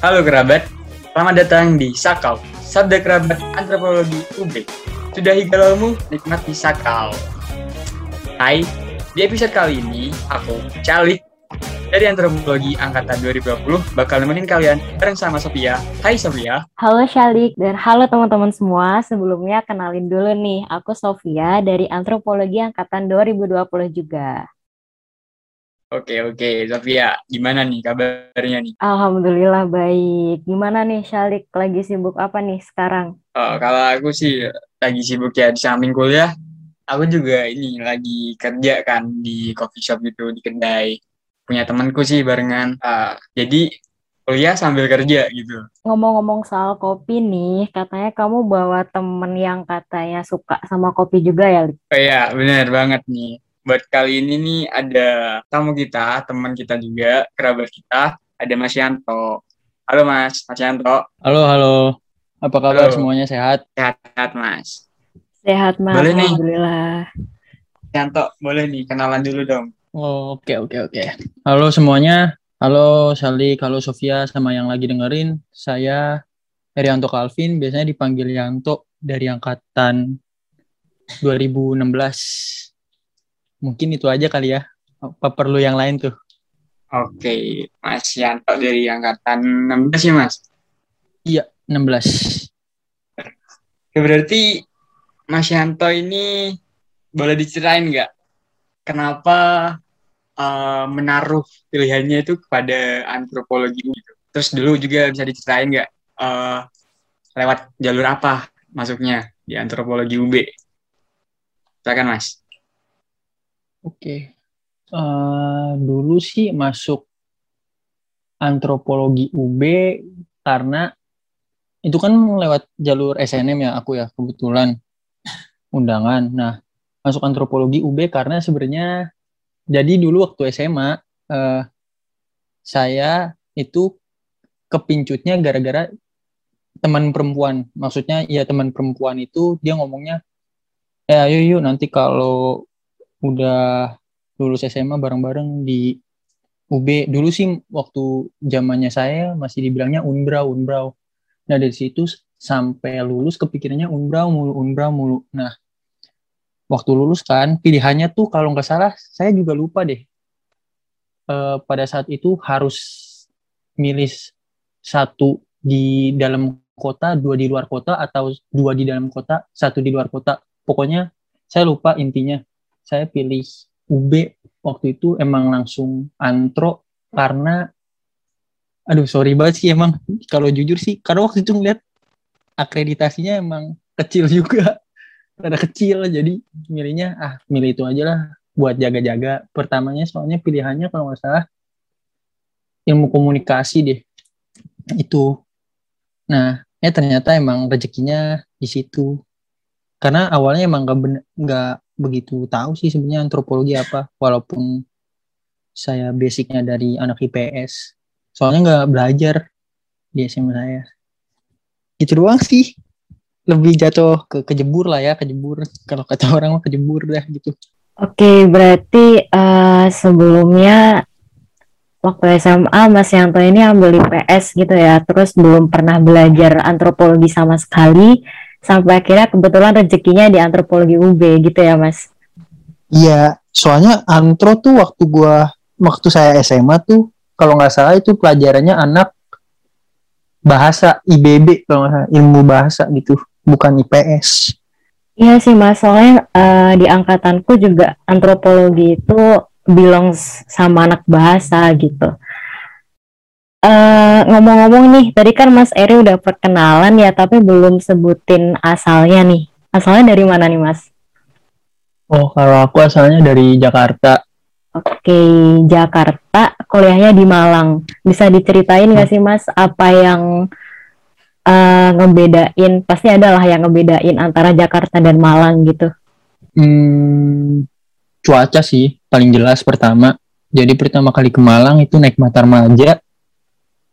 Halo kerabat, selamat datang di Sakau, Sabda Kerabat Antropologi UB. Sudahi galaumu, nikmati Sakau. Hai, di episode kali ini aku, Calik, dari Antropologi Angkatan 2020 bakal nemenin kalian bareng sama Sofia. Hai Sofia. Halo Shalik dan halo teman-teman semua. Sebelumnya kenalin dulu nih, aku Sofia dari Antropologi Angkatan 2020 juga. Oke oke, Sofia, gimana nih kabarnya nih? Alhamdulillah baik. Gimana nih Shalik, lagi sibuk apa nih sekarang? Oh, kalau aku sih lagi sibuk ya di samping kuliah, aku juga ini lagi kerja kan di coffee shop gitu di kedai. Punya temanku sih barengan. Uh, jadi kuliah sambil kerja gitu. Ngomong-ngomong soal kopi nih, katanya kamu bawa temen yang katanya suka sama kopi juga ya? Oh iya, benar banget nih buat kali ini nih ada tamu kita, teman kita juga, kerabat kita, ada Mas Yanto. Halo Mas, Mas Yanto. Halo, halo. Apa kabar halo. semuanya sehat? Sehat, sehat Mas. Sehat Mas, boleh Alhamdulillah. Nih. Yanto, boleh nih kenalan dulu dong. Oh, oke, oke, oke. Halo semuanya. Halo Salik, halo Sofia, sama yang lagi dengerin. Saya Herianto Calvin, biasanya dipanggil Yanto dari angkatan 2016 Mungkin itu aja kali ya. Apa perlu yang lain tuh? Oke, Mas Yanto dari angkatan 16 ya, Mas? Iya, 16. Oke, berarti Mas Yanto ini boleh diceritain nggak kenapa uh, menaruh pilihannya itu kepada antropologi gitu? Terus dulu juga bisa diceritain nggak uh, lewat jalur apa masuknya di antropologi UB? Silakan Mas. Oke. Uh, dulu sih masuk antropologi UB karena itu kan lewat jalur SNM ya aku ya kebetulan undangan. Nah, masuk antropologi UB karena sebenarnya jadi dulu waktu SMA uh, eh, saya itu kepincutnya gara-gara teman perempuan. Maksudnya ya teman perempuan itu dia ngomongnya ya ayo yuk nanti kalau udah lulus SMA bareng-bareng di UB. Dulu sih waktu zamannya saya masih dibilangnya Unbrau, Unbrau. Nah dari situ sampai lulus kepikirannya Unbrau mulu, Unbrau mulu. Nah waktu lulus kan pilihannya tuh kalau nggak salah saya juga lupa deh. E, pada saat itu harus milih satu di dalam kota, dua di luar kota, atau dua di dalam kota, satu di luar kota. Pokoknya saya lupa intinya saya pilih UB waktu itu emang langsung antro karena aduh sorry banget sih emang. Kalau jujur sih karena waktu itu ngeliat akreditasinya emang kecil juga. Rada kecil jadi milihnya ah milih itu aja lah buat jaga-jaga. Pertamanya soalnya pilihannya kalau nggak salah ilmu komunikasi deh itu. Nah ya ternyata emang rezekinya di situ. Karena awalnya emang nggak nggak begitu tahu sih sebenarnya antropologi apa walaupun saya basicnya dari anak IPS soalnya nggak belajar di SMA saya. Itu doang sih. Lebih jatuh ke kejebur lah ya kejebur. Kalau kata orang mah kejebur dah gitu. Oke berarti uh, sebelumnya waktu SMA Mas Yanto ini ambil IPS gitu ya. Terus belum pernah belajar antropologi sama sekali sampai akhirnya kebetulan rezekinya di antropologi UB gitu ya mas? Iya soalnya antro tuh waktu gua waktu saya SMA tuh kalau nggak salah itu pelajarannya anak bahasa IBB kalau nggak salah ilmu bahasa gitu bukan IPS iya sih mas soalnya uh, di angkatanku juga antropologi itu bilang sama anak bahasa gitu eh, ngomong-ngomong nih, tadi kan Mas Eri udah perkenalan ya, tapi belum sebutin asalnya nih. Asalnya dari mana nih Mas? Oh, kalau aku asalnya dari Jakarta. Oke, Jakarta, kuliahnya di Malang. Bisa diceritain nggak hmm. sih Mas, apa yang uh, ngebedain? Pasti ada lah yang ngebedain antara Jakarta dan Malang gitu. Hmm, cuaca sih, paling jelas pertama. Jadi pertama kali ke Malang itu naik Matar Maja,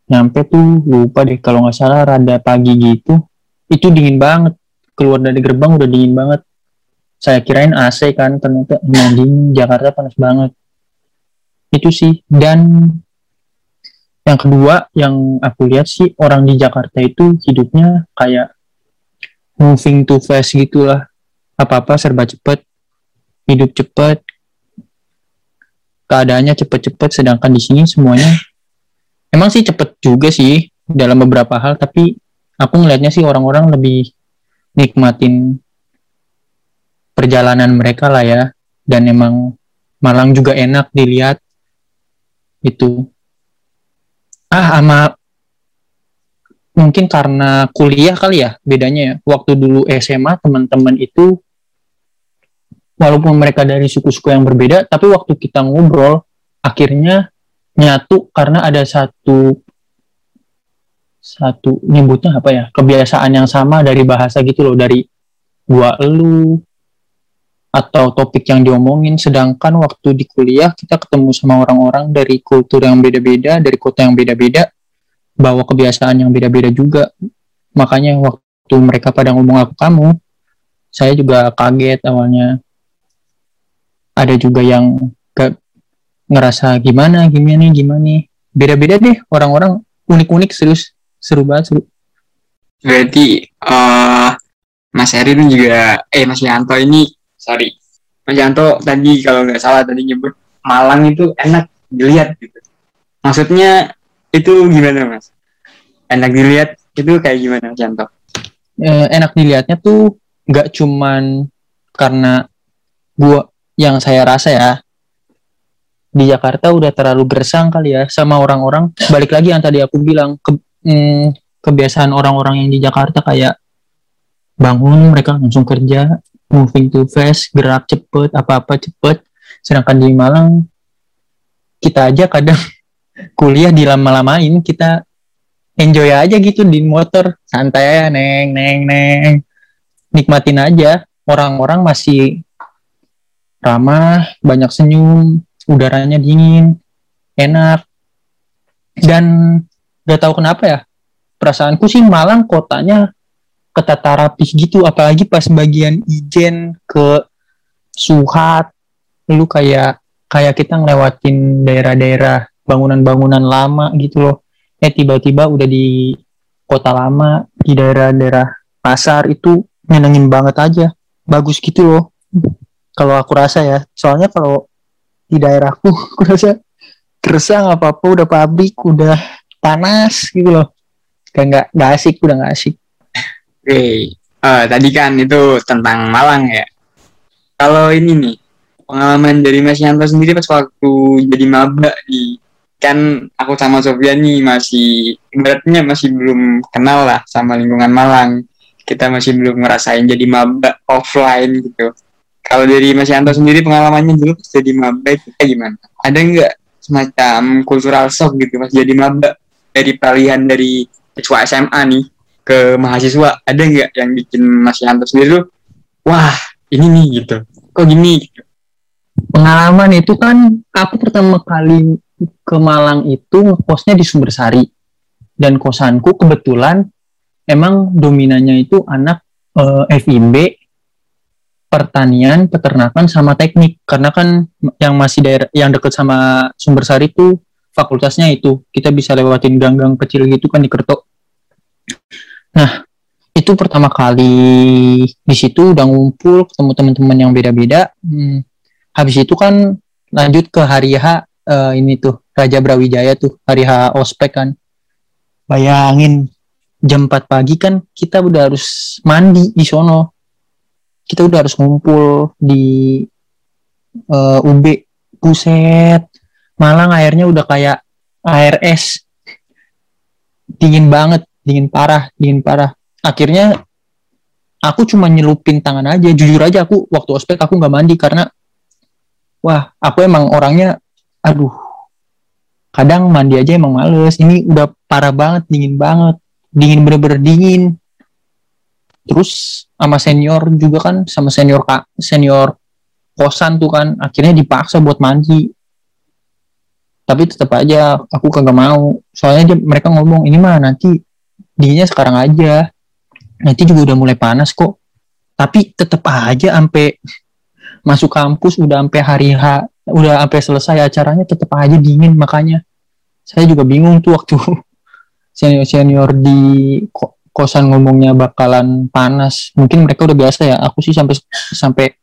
nyampe tuh lupa deh kalau nggak salah rada pagi gitu. Itu dingin banget. Keluar dari gerbang udah dingin banget. Saya kirain AC kan ternyata emang dingin. Jakarta panas banget. Itu sih. Dan yang kedua yang aku lihat sih orang di Jakarta itu hidupnya kayak moving too fast gitulah. Apa-apa serba cepet. Hidup cepet. Keadaannya cepet-cepet sedangkan di sini semuanya emang sih cepet juga sih dalam beberapa hal tapi aku ngelihatnya sih orang-orang lebih nikmatin perjalanan mereka lah ya. Dan emang Malang juga enak dilihat itu ah sama mungkin karena kuliah kali ya bedanya ya. Waktu dulu SMA teman-teman itu walaupun mereka dari suku-suku yang berbeda tapi waktu kita ngobrol akhirnya nyatu karena ada satu satu nyebutnya apa ya kebiasaan yang sama dari bahasa gitu loh dari gua elu atau topik yang diomongin. Sedangkan waktu di kuliah kita ketemu sama orang-orang dari kultur yang beda-beda dari kota yang beda-beda bawa kebiasaan yang beda-beda juga. Makanya waktu mereka pada ngomong aku kamu saya juga kaget awalnya. Ada juga yang ngerasa gimana gimana gimana beda-beda deh orang-orang unik-unik serius seru banget seru Berarti eh Mas Erin juga eh Mas Yanto ini sorry Mas Yanto tadi kalau nggak salah tadi nyebut Malang itu enak dilihat gitu. Maksudnya itu gimana Mas? Enak dilihat itu kayak gimana Mas Yanto? Eh, enak dilihatnya tuh nggak cuman karena gua yang saya rasa ya di Jakarta udah terlalu gersang kali ya sama orang-orang. Balik lagi yang tadi aku bilang ke, mm, kebiasaan orang-orang yang di Jakarta kayak bangun mereka langsung kerja moving too fast gerak cepet apa-apa cepet. Sedangkan di Malang kita aja kadang kuliah dilama-lamain kita enjoy aja gitu di motor. Santai aja neng neng neng. Nikmatin aja. Orang-orang masih ramah banyak senyum udaranya dingin enak. Dan gak tahu kenapa ya perasaanku sih Malang kotanya ketata rapih gitu. Apalagi pas bagian ijen ke Suhat lu kayak kayak kita ngelewatin daerah-daerah bangunan-bangunan lama gitu loh. Eh tiba-tiba udah di kota lama di daerah-daerah pasar itu nyenengin banget aja. Bagus gitu loh kalau aku rasa ya. Soalnya kalau di daerahku aku rasa gersang apa apa udah pabrik udah panas gitu loh kayak nggak nggak asik udah nggak asik Oke, eh, tadi kan itu tentang Malang ya. Kalau ini nih pengalaman dari Mas Yanto sendiri pas waktu jadi maba di kan aku sama Sofian nih masih ibaratnya masih belum kenal lah sama lingkungan Malang. Kita masih belum ngerasain jadi maba offline gitu. Kalau dari Mas Yanto sendiri pengalamannya dulu pas jadi maba itu kayak gimana? Ada nggak semacam cultural shock gitu mas jadi maba? Dari peralihan dari siswa SMA nih ke mahasiswa ada nggak yang bikin Mas Yanto sendiri tuh wah ini nih gitu. Kok gini? Pengalaman itu kan aku pertama kali ke Malang itu ngekosnya di Sumbersari. Dan kosanku kebetulan emang dominannya itu anak eh, FIB pertanian peternakan sama teknik. Karena kan yang masih daerah yang deket sama Sumbersari itu fakultasnya itu. Kita bisa lewatin gang-gang kecil gitu kan di Kerto. Nah itu pertama kali di situ udah ngumpul ketemu teman-teman yang beda-beda. Hmm, habis itu kan lanjut ke hari H eh, ini tuh Raja Brawijaya tuh hari H ospek kan. Bayangin jam 4 pagi kan kita udah harus mandi di sono kita udah harus ngumpul di eh, UB buset. Malang airnya udah kayak air es. Dingin banget dingin parah dingin parah. Akhirnya aku cuma nyelupin tangan aja. Jujur aja aku waktu ospek aku nggak mandi karena wah aku emang orangnya aduh. Kadang mandi aja emang males. Ini udah parah banget dingin banget. Dingin bener-bener dingin terus sama senior juga kan sama senior kak senior kosan tuh kan akhirnya dipaksa buat mandi. Tapi tetap aja aku kagak mau. Soalnya dia, mereka ngomong ini mah nanti dinginnya sekarang aja. Nanti juga udah mulai panas kok. Tapi tetap aja sampai masuk kampus udah sampai hari H udah sampai selesai acaranya tetap aja dingin makanya. Saya juga bingung tuh waktu senior senior di ko- kosan ngomongnya bakalan panas. Mungkin mereka udah biasa ya. Aku sih sampai sampai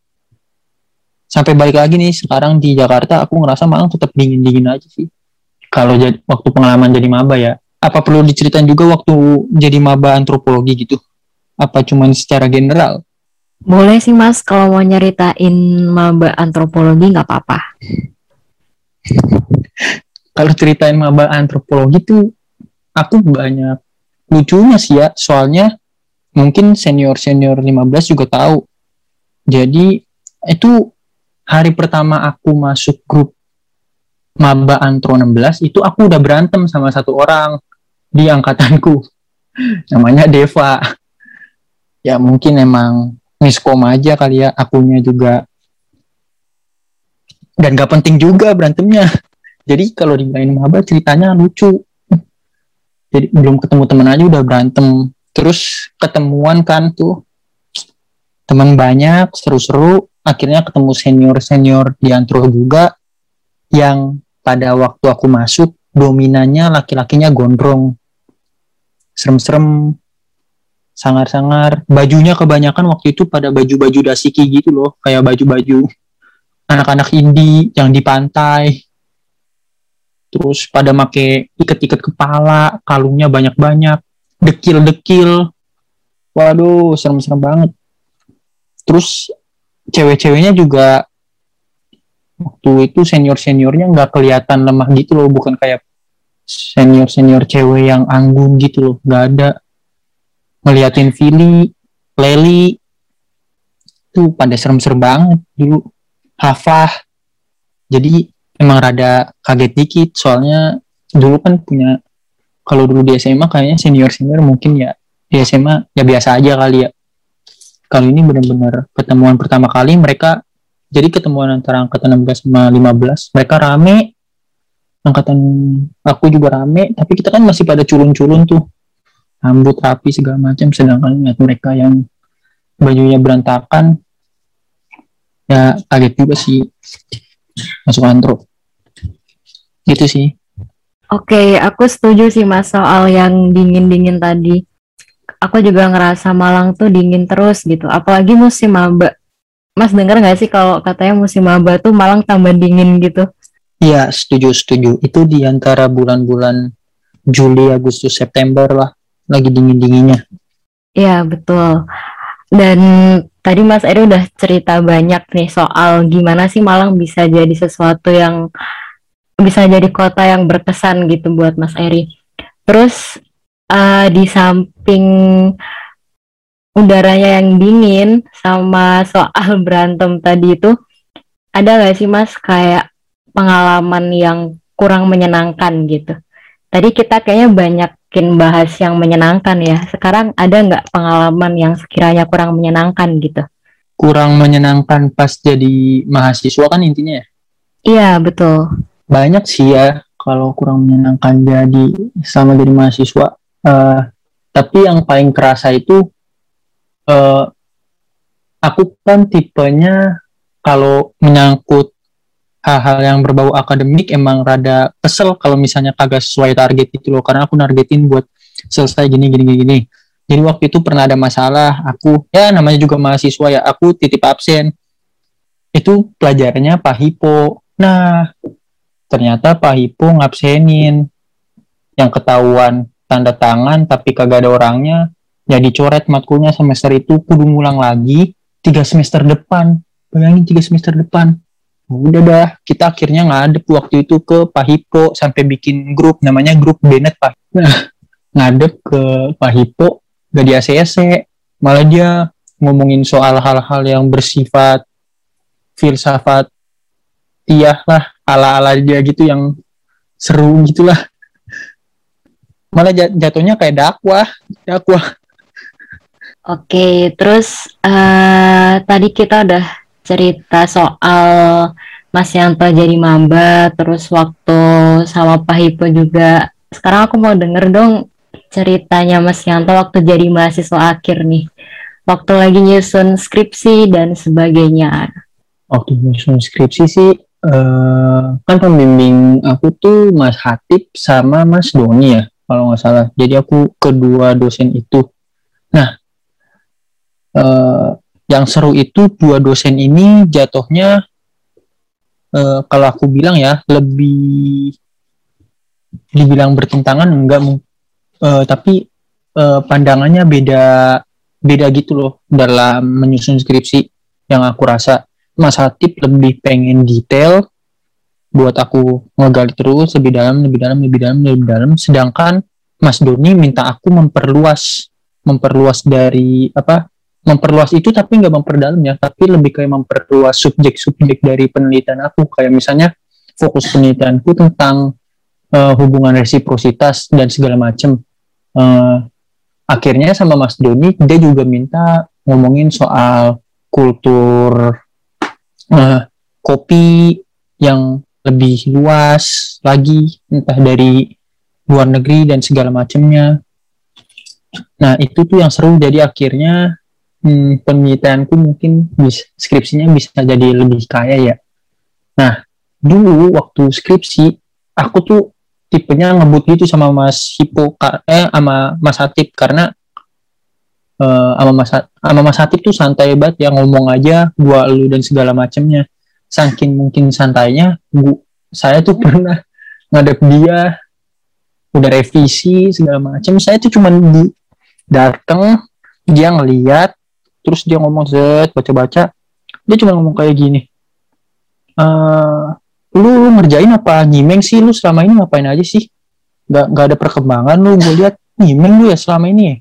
sampai balik lagi nih. Sekarang di Jakarta aku ngerasa malah tetap dingin dingin aja sih. Kalau jadi waktu pengalaman jadi maba ya. Apa perlu diceritain juga waktu jadi maba antropologi gitu? Apa cuman secara general? Boleh sih Mas, kalau mau nyeritain maba antropologi nggak apa-apa. kalau ceritain maba antropologi tuh aku banyak lucunya sih ya soalnya mungkin senior senior 15 juga tahu. Jadi itu hari pertama aku masuk grup maba antro 16 itu aku udah berantem sama satu orang di angkatanku. Namanya Deva. Ya mungkin emang miskom aja kali ya akunya juga. Dan gak penting juga berantemnya. Jadi kalau dimain maba ceritanya lucu jadi belum ketemu teman aja udah berantem. Terus ketemuan kan tuh teman banyak seru-seru. Akhirnya ketemu senior senior di antro juga yang pada waktu aku masuk dominannya laki-lakinya gondrong. Serem-serem sangar-sangar. Bajunya kebanyakan waktu itu pada baju-baju dasiki gitu loh. Kayak baju-baju anak-anak indie yang di pantai terus pada make iket-iket kepala kalungnya banyak-banyak dekil-dekil waduh serem-serem banget terus cewek-ceweknya juga waktu itu senior-seniornya nggak kelihatan lemah gitu loh bukan kayak senior-senior cewek yang anggun gitu loh nggak ada ngeliatin Vili, Leli, tuh pada serem-serem banget dulu. Hafah. Jadi emang rada kaget dikit soalnya dulu kan punya kalau dulu di SMA kayaknya senior-senior mungkin ya di SMA ya biasa aja kali ya. Kali ini benar-benar pertemuan pertama kali mereka jadi ketemuan antara angkatan 16 sama 15 mereka rame. Angkatan aku juga rame tapi kita kan masih pada culun-culun tuh. Rambut rapi segala macam sedangkan lihat mereka yang bajunya berantakan ya kaget juga sih masuk antro gitu sih Oke, aku setuju sih Mas soal yang dingin-dingin tadi. Aku juga ngerasa Malang tuh dingin terus gitu. Apalagi musim maba. Mas denger nggak sih kalau katanya musim maba tuh Malang tambah dingin gitu? iya setuju setuju itu di antara bulan-bulan Juli Agustus September lah lagi dingin dinginnya Iya, betul. Dan tadi Mas Eri udah cerita banyak nih soal gimana sih Malang bisa jadi sesuatu yang bisa jadi kota yang berkesan gitu buat Mas Eri. Terus eh, di samping udaranya yang dingin sama soal berantem tadi itu, ada nggak sih Mas kayak pengalaman yang kurang menyenangkan gitu? Tadi kita kayaknya banyakin bahas yang menyenangkan ya. Sekarang ada nggak pengalaman yang sekiranya kurang menyenangkan gitu? kurang menyenangkan pas jadi mahasiswa kan intinya ya Iya, betul. banyak sih ya kalau kurang menyenangkan jadi sama jadi mahasiswa Eh, tapi yang paling kerasa itu eh aku kan tipenya kalau menyangkut hal-hal yang berbau akademik emang rada kesel kalau misalnya kagak sesuai target itu loh. Karena aku nargetin buat selesai gini gini gini. Jadi waktu itu pernah ada masalah aku ya namanya juga mahasiswa ya aku titip absen. Itu pelajarannya Pak Hipo. Nah ternyata Pak Hipo ngabsenin. Yang ketahuan tanda tangan tapi kagak ada orangnya ya dicoret matkulnya semester itu kudu ngulang lagi tiga semester depan. Bayangin tiga semester depan udah dah kita akhirnya ngadep waktu itu ke Pak Hipo sampai bikin grup namanya grup Bennett Pak. Nah ngadep ke Pak Hipo gak di ACC malah dia ngomongin soal hal-hal yang bersifat filsafat iya lah ala-ala dia gitu yang seru gitulah. Malah jat- jatuhnya kayak dakwah dakwah. Oke, terus eh tadi kita udah cerita soal Mas Yanto jadi maba, terus waktu sama Pak Hipo juga. Sekarang aku mau denger dong ceritanya Mas Yanto waktu jadi mahasiswa akhir nih. Waktu lagi nyusun skripsi dan sebagainya. waktu nyusun skripsi sih eh kan pembimbing aku tuh Mas Hatip sama Mas Doni ya kalau nggak salah. Jadi aku kedua dosen itu. Nah, eh, yang seru itu dua dosen ini jatuhnya eh, kalau aku bilang ya lebih dibilang bertentangan enggak eh, tapi eh, pandangannya beda beda gitu loh dalam menyusun skripsi yang aku rasa. Mas Hatip lebih pengen detail buat aku ngegali terus lebih dalam lebih dalam lebih dalam lebih dalam. Sedangkan Mas Doni minta aku memperluas memperluas dari apa memperluas itu tapi nggak memperdalam ya tapi lebih kayak memperluas subjek-subjek dari penelitian aku. Kayak misalnya fokus penelitianku tentang uh, hubungan resiprositas dan segala macam uh, akhirnya sama Mas Doni dia juga minta ngomongin soal kultur uh, kopi yang lebih luas lagi entah dari luar negeri dan segala macamnya nah itu tuh yang seru. Jadi akhirnya hmm, penelitianku mungkin bis, skripsinya bisa jadi lebih kaya ya. Nah, dulu waktu skripsi aku tuh tipenya ngebut gitu sama Mas Hipo eh sama Mas Hatip karena uh, sama Mas sama Mas Hatip tuh santai banget ya ngomong aja gua lu dan segala macamnya. Saking mungkin santainya, gua, saya tuh pernah ngadep dia udah revisi segala macam. Saya tuh cuman di datang dia ngeliat terus dia ngomong Z baca-baca. Dia cuma ngomong kayak gini uh, lu, ngerjain apa? Nyimeng sih lu selama ini ngapain aja sih? Gak, gak ada perkembangan lu. Gue lihat nyimeng lu ya selama ini ya?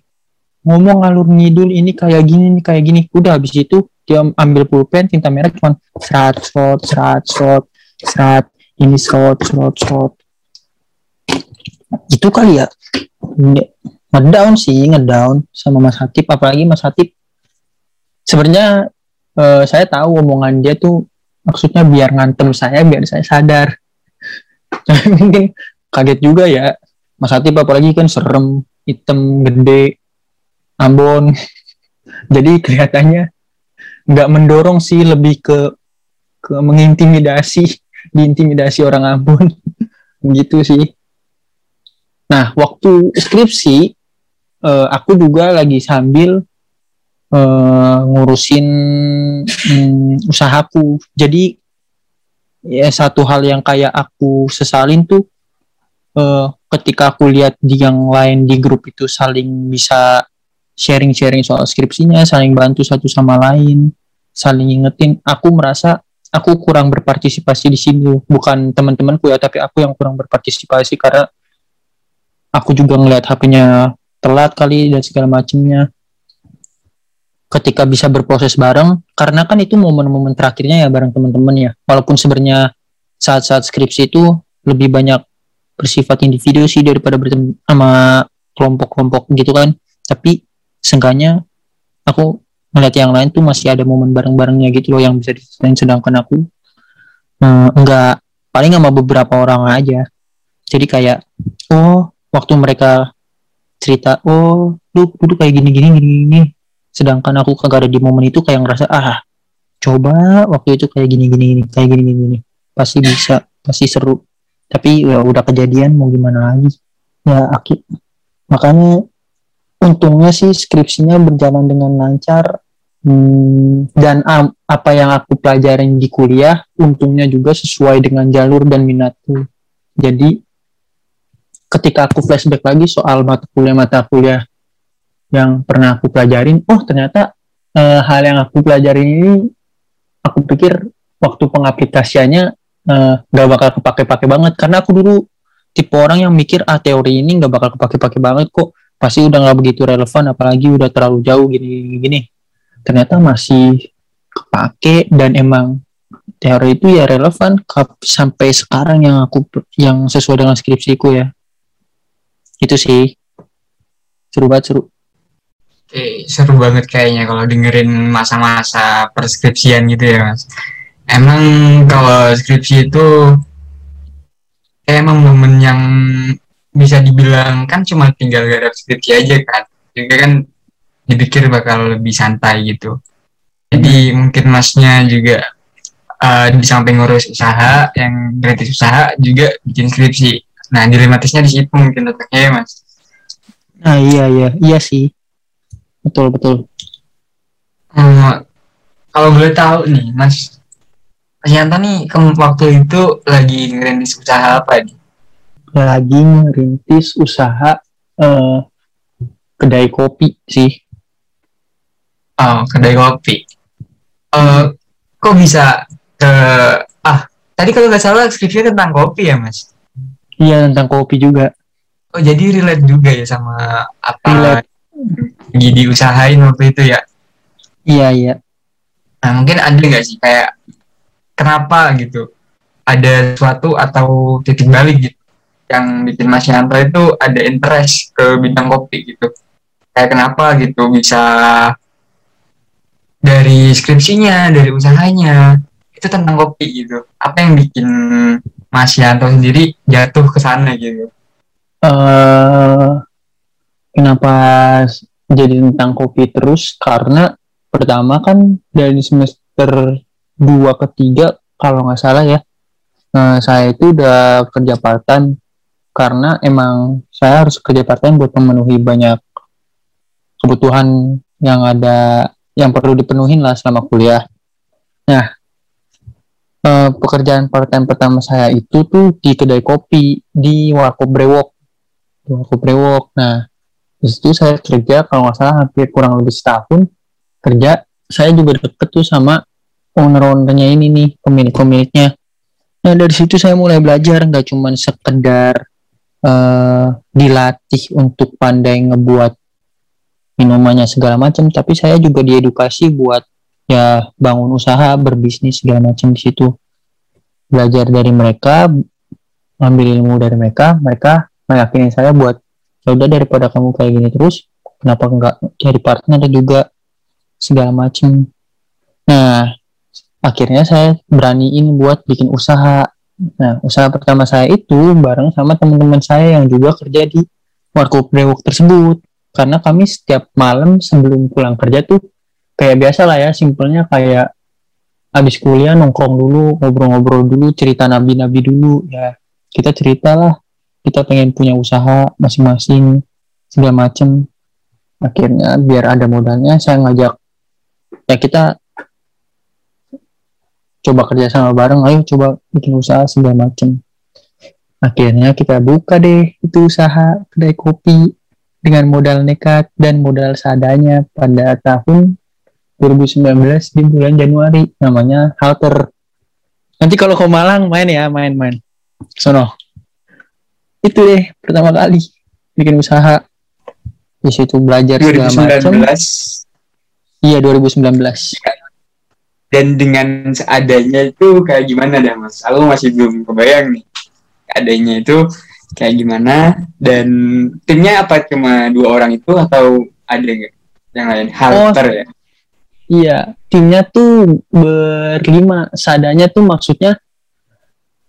Ngomong ngalur ngidul ini kayak gini ini kayak gini. Udah habis itu dia ambil pulpen tinta merah cuma serat serat serat serat serat ini serat serat serat. Itu kali ya. Ngedown sih ngedown sama Mas Hatip apalagi Mas Hatip sebenarnya uh, saya tahu omongan dia tuh maksudnya biar ngantem saya biar saya sadar. Mungkin kaget juga ya. Mas Hatip apalagi kan serem hitam gede Ambon. Jadi kelihatannya nggak mendorong sih lebih ke ke mengintimidasi diintimidasi orang Ambon. Gitu sih. Nah waktu skripsi uh, aku juga lagi sambil uh, ngurusin um, usahaku. Jadi ya satu hal yang kayak aku sesalin tuh uh, ketika aku lihat di yang lain di grup itu saling bisa sharing-sharing soal skripsinya, saling bantu satu sama lain, saling ingetin. Aku merasa aku kurang berpartisipasi di sini, bukan teman-temanku ya, tapi aku yang kurang berpartisipasi karena aku juga ngeliat HP-nya telat kali dan segala macamnya ketika bisa berproses bareng karena kan itu momen-momen terakhirnya ya bareng teman-teman ya. Walaupun sebenarnya saat-saat skripsi itu lebih banyak bersifat individu sih daripada bertemu sama kelompok-kelompok gitu kan. Tapi seenggaknya aku melihat yang lain tuh masih ada momen bareng-barengnya gitu loh yang bisa disediain sedangkan aku hmm, enggak paling sama beberapa orang aja. Jadi kayak oh waktu mereka cerita oh lu duduk kayak gini gini gini gini sedangkan aku kagak ada di momen itu kayak ngerasa ah coba waktu itu kayak gini gini, gini kayak gini gini, gini. pasti bisa pasti seru. Tapi ya udah kejadian mau gimana lagi? Ya aki makanya untungnya sih skripsinya berjalan dengan lancar hmm, dan um, apa yang aku pelajarin di kuliah untungnya juga sesuai dengan jalur dan minatku. Jadi ketika aku flashback lagi soal mata kuliah mata kuliah yang pernah aku pelajarin oh ternyata uh, hal yang aku pelajarin ini aku pikir waktu pengaplikasiannya uh, gak bakal kepake-pake banget. Karena aku dulu tipe orang yang mikir ah teori ini gak bakal kepake-pake banget kok. Pasti udah gak begitu relevan apalagi udah terlalu jauh gini gini ternyata masih kepake dan emang teori itu ya relevan sampai sekarang yang aku yang sesuai dengan skripsiku ya. Itu sih. Seru banget seru Eh, seru banget kayaknya kalau dengerin masa-masa perskripsian gitu ya mas. Emang kalau skripsi itu emang momen yang bisa dibilang kan cuma tinggal garap skripsi aja kan. Juga kan dipikir bakal lebih santai gitu. Jadi mungkin masnya juga uh, di samping ngurus usaha yang gratis usaha juga bikin skripsi nah dilematisnya di situ mungkin letaknya ya mas nah iya iya iya sih betul betul hmm, kalau boleh tahu nih mas Mas Yanto nih ke waktu itu lagi ngerintis usaha apa nih? Lagi ngerintis usaha uh, kedai kopi sih. Oh, kedai kopi. Uh, kok bisa ke ah tadi kalau nggak salah skripsinya tentang kopi ya mas? Iya tentang kopi juga. Oh jadi relate juga ya sama apa relate. Lagi diusahain waktu itu ya? Iya iya. Nah mungkin ada nggak sih kayak kenapa gitu ada suatu atau titik balik gitu yang bikin Mas Yanto itu ada interest ke bidang kopi gitu kayak kenapa gitu bisa dari skripsinya dari usahanya itu tentang kopi gitu apa yang bikin Mas Yanto sendiri jatuh ke sana gitu uh, kenapa jadi tentang kopi terus? Karena pertama kan dari semester dua ketiga kalau nggak salah ya nah, saya itu udah kerja part time karena emang saya harus kerja part time buat memenuhi banyak kebutuhan yang ada yang perlu dipenuhin lah selama kuliah. Nah eh, pekerjaan part pertama saya itu tuh di kedai kopi di Warkop Brewok. Warkop Brewok. Nah di situ saya kerja kalau nggak salah hampir kurang lebih setahun kerja. Saya juga deket tuh sama owner-ownernya ini nih pemilik-pemiliknya. Nah dari situ saya mulai belajar nggak cuma sekedar uh, dilatih untuk pandai ngebuat minumannya segala macam tapi saya juga diedukasi buat ya bangun usaha berbisnis segala macam di situ. Belajar dari mereka ambil ilmu dari mereka mereka meyakini saya buat ya udah daripada kamu kayak gini terus kenapa enggak jadi partner juga segala macam nah akhirnya saya beraniin buat bikin usaha. Nah usaha pertama saya itu bareng sama teman-teman saya yang juga kerja di warkop brewok tersebut. Karena kami setiap malam sebelum pulang kerja tuh kayak biasa lah ya simpelnya kayak habis kuliah nongkrong dulu ngobrol-ngobrol dulu cerita nabi-nabi dulu. Ya kita cerita lah kita pengen punya usaha masing-masing segala macem. Akhirnya biar ada modalnya saya ngajak ya kita coba kerja sama bareng ayo coba bikin usaha segala macem. Akhirnya kita buka deh itu usaha kedai kopi dengan modal nekat dan modal seadanya pada tahun 2019 di bulan Januari namanya Halter. Nanti kalau ke Malang main ya main-main. Sono itu deh pertama kali bikin usaha. Di situ belajar segala macam. iya 2019 dan dengan seadanya itu kayak gimana dah mas? Aku masih belum kebayang nih. Adanya itu kayak gimana? Dan timnya apa? Cuma dua orang itu atau ada nggak? Yang lain? Halter oh, ya? iya. Timnya tuh berlima. Seadanya tuh maksudnya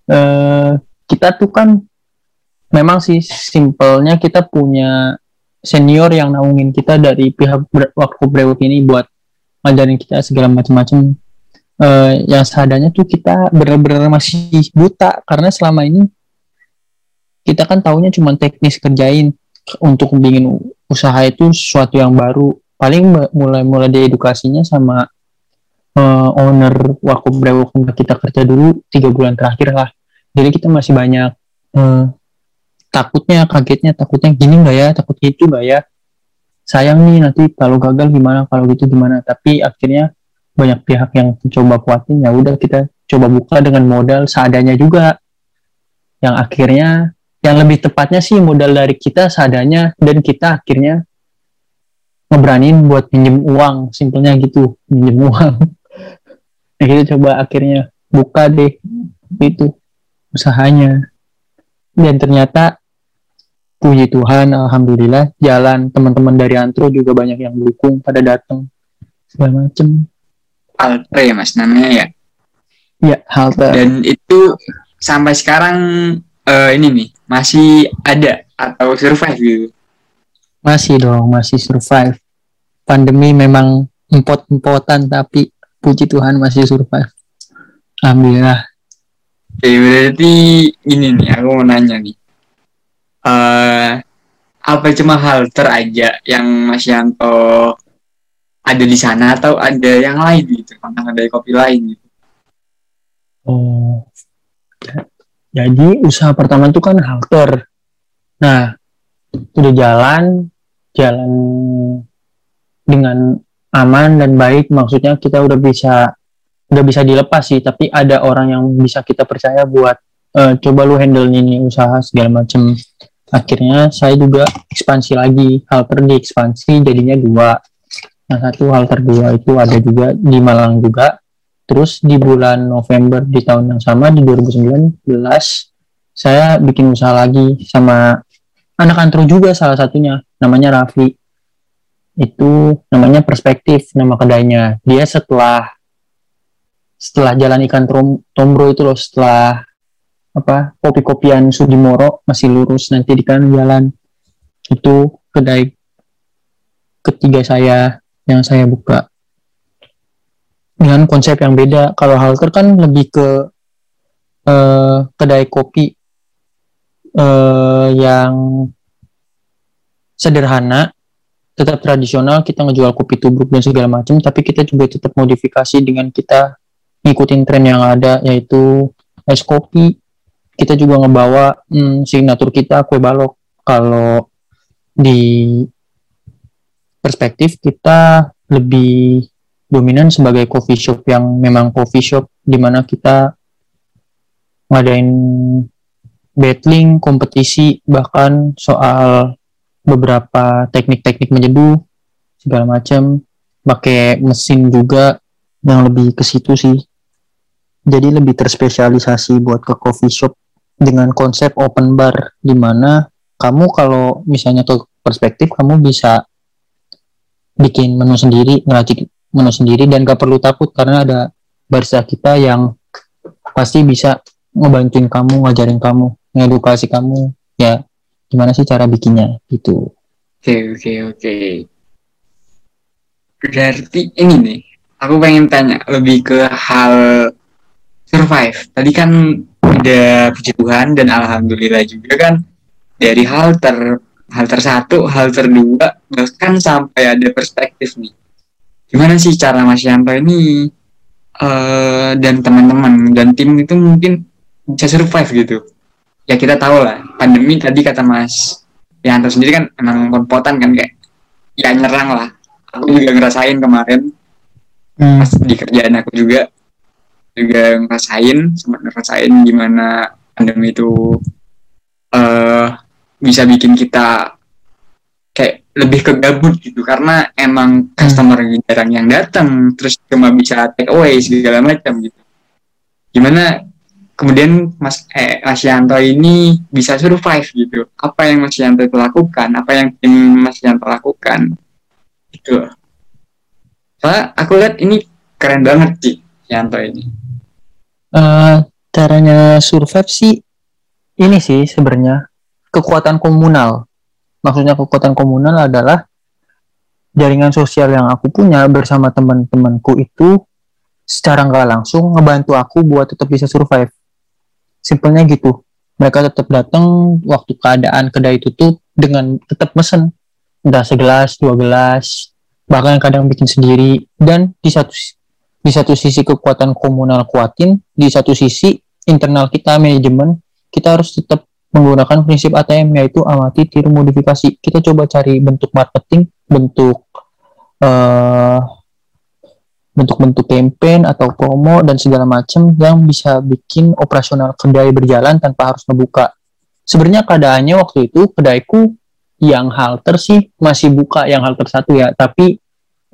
uh, kita tuh kan memang sih simpelnya kita punya senior yang naungin kita dari pihak waktu brewok ini buat ngajarin kita segala macam-macam. Uh, yang seadanya tuh kita benar-benar masih buta karena selama ini kita kan tahunya cuma teknis kerjain. Untuk bikin usaha itu sesuatu yang baru. Paling mulai-mulai diedukasinya sama uh, owner waktu brewok kita kerja dulu tiga bulan terakhir lah. Jadi kita masih banyak uh, takutnya kagetnya takutnya gini nggak ya? Takut gitu nggak ya? Sayang nih nanti kalau gagal gimana? Kalau gitu gimana? Tapi akhirnya banyak pihak yang coba kuatin. Ya udah kita coba buka dengan modal seadanya juga. Yang akhirnya yang lebih tepatnya sih modal dari kita seadanya dan kita akhirnya ngeberanin buat pinjem uang. Simpelnya gitu pinjem uang. Nah kita coba akhirnya buka deh itu usahanya. Dan ternyata puji Tuhan alhamdulillah. Jalan teman-teman dari Antro juga banyak yang dukung pada datang. Segala macem. Halte ya mas namanya ya? Ya halte. Dan itu sampai sekarang uh, ini nih masih ada atau survive gitu? Masih dong masih survive. Pandemi memang empot-empotan tapi puji Tuhan masih survive. Alhamdulillah. Oke, berarti gini nih, aku mau nanya nih. Eh apa cuma halter aja yang Mas Yanto ada di sana atau ada yang lain gitu, tantangan dari kopi lain gitu? Oh. Jadi usaha pertama itu kan halter. Nah, udah jalan, jalan dengan aman dan baik. Maksudnya kita udah bisa udah bisa dilepas sih, tapi ada orang yang bisa kita percaya buat eh, coba lu handle ini usaha segala macem. Akhirnya saya juga ekspansi lagi, halter di ekspansi jadinya dua. Yang satu halter dua itu ada juga di Malang juga. Terus di bulan November di tahun yang sama di 2019 saya bikin usaha lagi sama anak antro juga salah satunya namanya Raffi itu namanya perspektif nama kedainya dia setelah setelah jalan ikan Trom, Tombro itu loh setelah apa kopi-kopian Sudimoro masih lurus nanti di kanan jalan. Itu kedai ketiga saya yang saya buka. Dengan konsep yang beda. Kalau Halter kan lebih ke eh, kedai kopi eh, yang sederhana tetap tradisional kita ngejual kopi tubruk dan segala macam tapi kita juga tetap modifikasi dengan kita ngikutin tren yang ada yaitu es kopi kita juga ngebawa hmm, signatur kita kue balok. Kalau di perspektif kita lebih dominan sebagai coffee shop yang memang coffee shop di mana kita ngadain battling kompetisi bahkan soal beberapa teknik-teknik menyeduh segala macam pakai mesin juga yang lebih ke situ sih. Jadi lebih terspesialisasi buat ke coffee shop dengan konsep open bar di mana kamu kalau misalnya ke perspektif kamu bisa bikin menu sendiri ngeracik menu sendiri dan gak perlu takut karena ada barista kita yang pasti bisa ngebantuin kamu ngajarin kamu ngedukasi kamu ya gimana sih cara bikinnya gitu Oke, oke, oke. Berarti ini nih, aku pengen tanya lebih ke hal survive. Tadi kan udah puji Tuhan dan alhamdulillah juga kan dari halter halter satu, halter dua, bahkan sampai ada perspektif nih. Gimana sih cara Mas Yanto ini eh dan teman-teman dan tim itu mungkin bisa survive gitu? Ya kita tahu lah, pandemi tadi kata Mas Yanto sendiri kan emang kompotan kan kayak ya nyerang lah. Aku juga ngerasain kemarin Hmm. pas di kerjaan aku juga juga ngerasain sempat ngerasain gimana pandemi itu eh bisa bikin kita kayak lebih ke gabut gitu. Karena emang customer jarang yang datang terus cuma bisa take away segala macam gitu. Gimana kemudian Mas eh, Mas Yanto ini bisa survive gitu? Apa yang Mas Yanto itu lakukan? Apa yang tim Mas Yanto lakukan? Itu soalnya aku lihat ini keren banget sih Yanto ini Eh, caranya survive sih ini sih sebenarnya kekuatan komunal. Maksudnya kekuatan komunal adalah jaringan sosial yang aku punya bersama teman-temanku itu secara nggak langsung ngebantu aku buat tetap bisa survive. Simpelnya gitu. Mereka tetap datang waktu keadaan kedai tutup dengan tetap mesen entah segelas, dua gelas, bahkan kadang bikin sendiri dan di satu di satu sisi kekuatan komunal kuatin, di satu sisi internal kita manajemen kita harus tetap menggunakan prinsip ATM yaitu amati, tiru, modifikasi. Kita coba cari bentuk marketing, bentuk eh, bentuk-bentuk campaign atau promo dan segala macam yang bisa bikin operasional kedai berjalan tanpa harus ngebuka. Sebenarnya keadaannya waktu itu kedaiku yang halter sih masih buka yang halter satu ya, tapi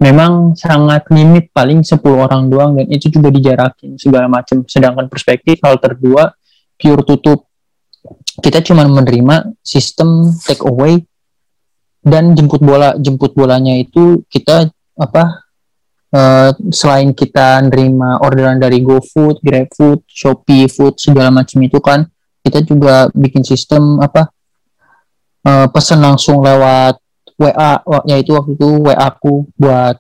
memang sangat limit paling 10 orang doang dan itu juga dijarakin segala macam sedangkan perspektif halter 2 pure tutup. Kita cuma menerima sistem take away dan jemput bola. Jemput bolanya itu kita apa eh, selain kita nerima orderan dari GoFood, GrabFood, Shopee Food segala macam itu kan kita juga bikin sistem apa eh, pesan langsung lewat WA wa- yaitu waktu itu WA aku buat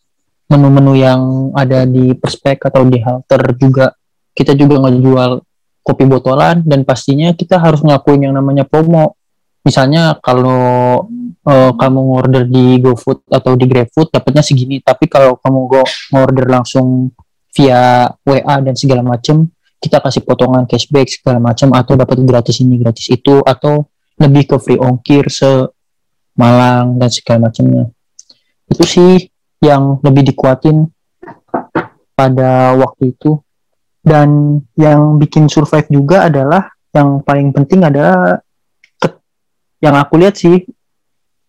menu-menu yang ada di perspek atau di halter juga. Kita juga ngejual kopi botolan dan pastinya kita harus ngelakuin yang namanya promo. Misalnya kalau uh, kamu order di GoFood atau di GrabFood dapatnya segini. Tapi kalau kamu go order langsung via WA dan segala macam kita kasih potongan cashback segala macam atau dapat gratis ini gratis itu atau lebih ke free ongkir se Malang dan segala macamnya itu sih yang lebih dikuatin pada waktu itu dan yang bikin survive juga adalah yang paling penting adalah yang aku lihat sih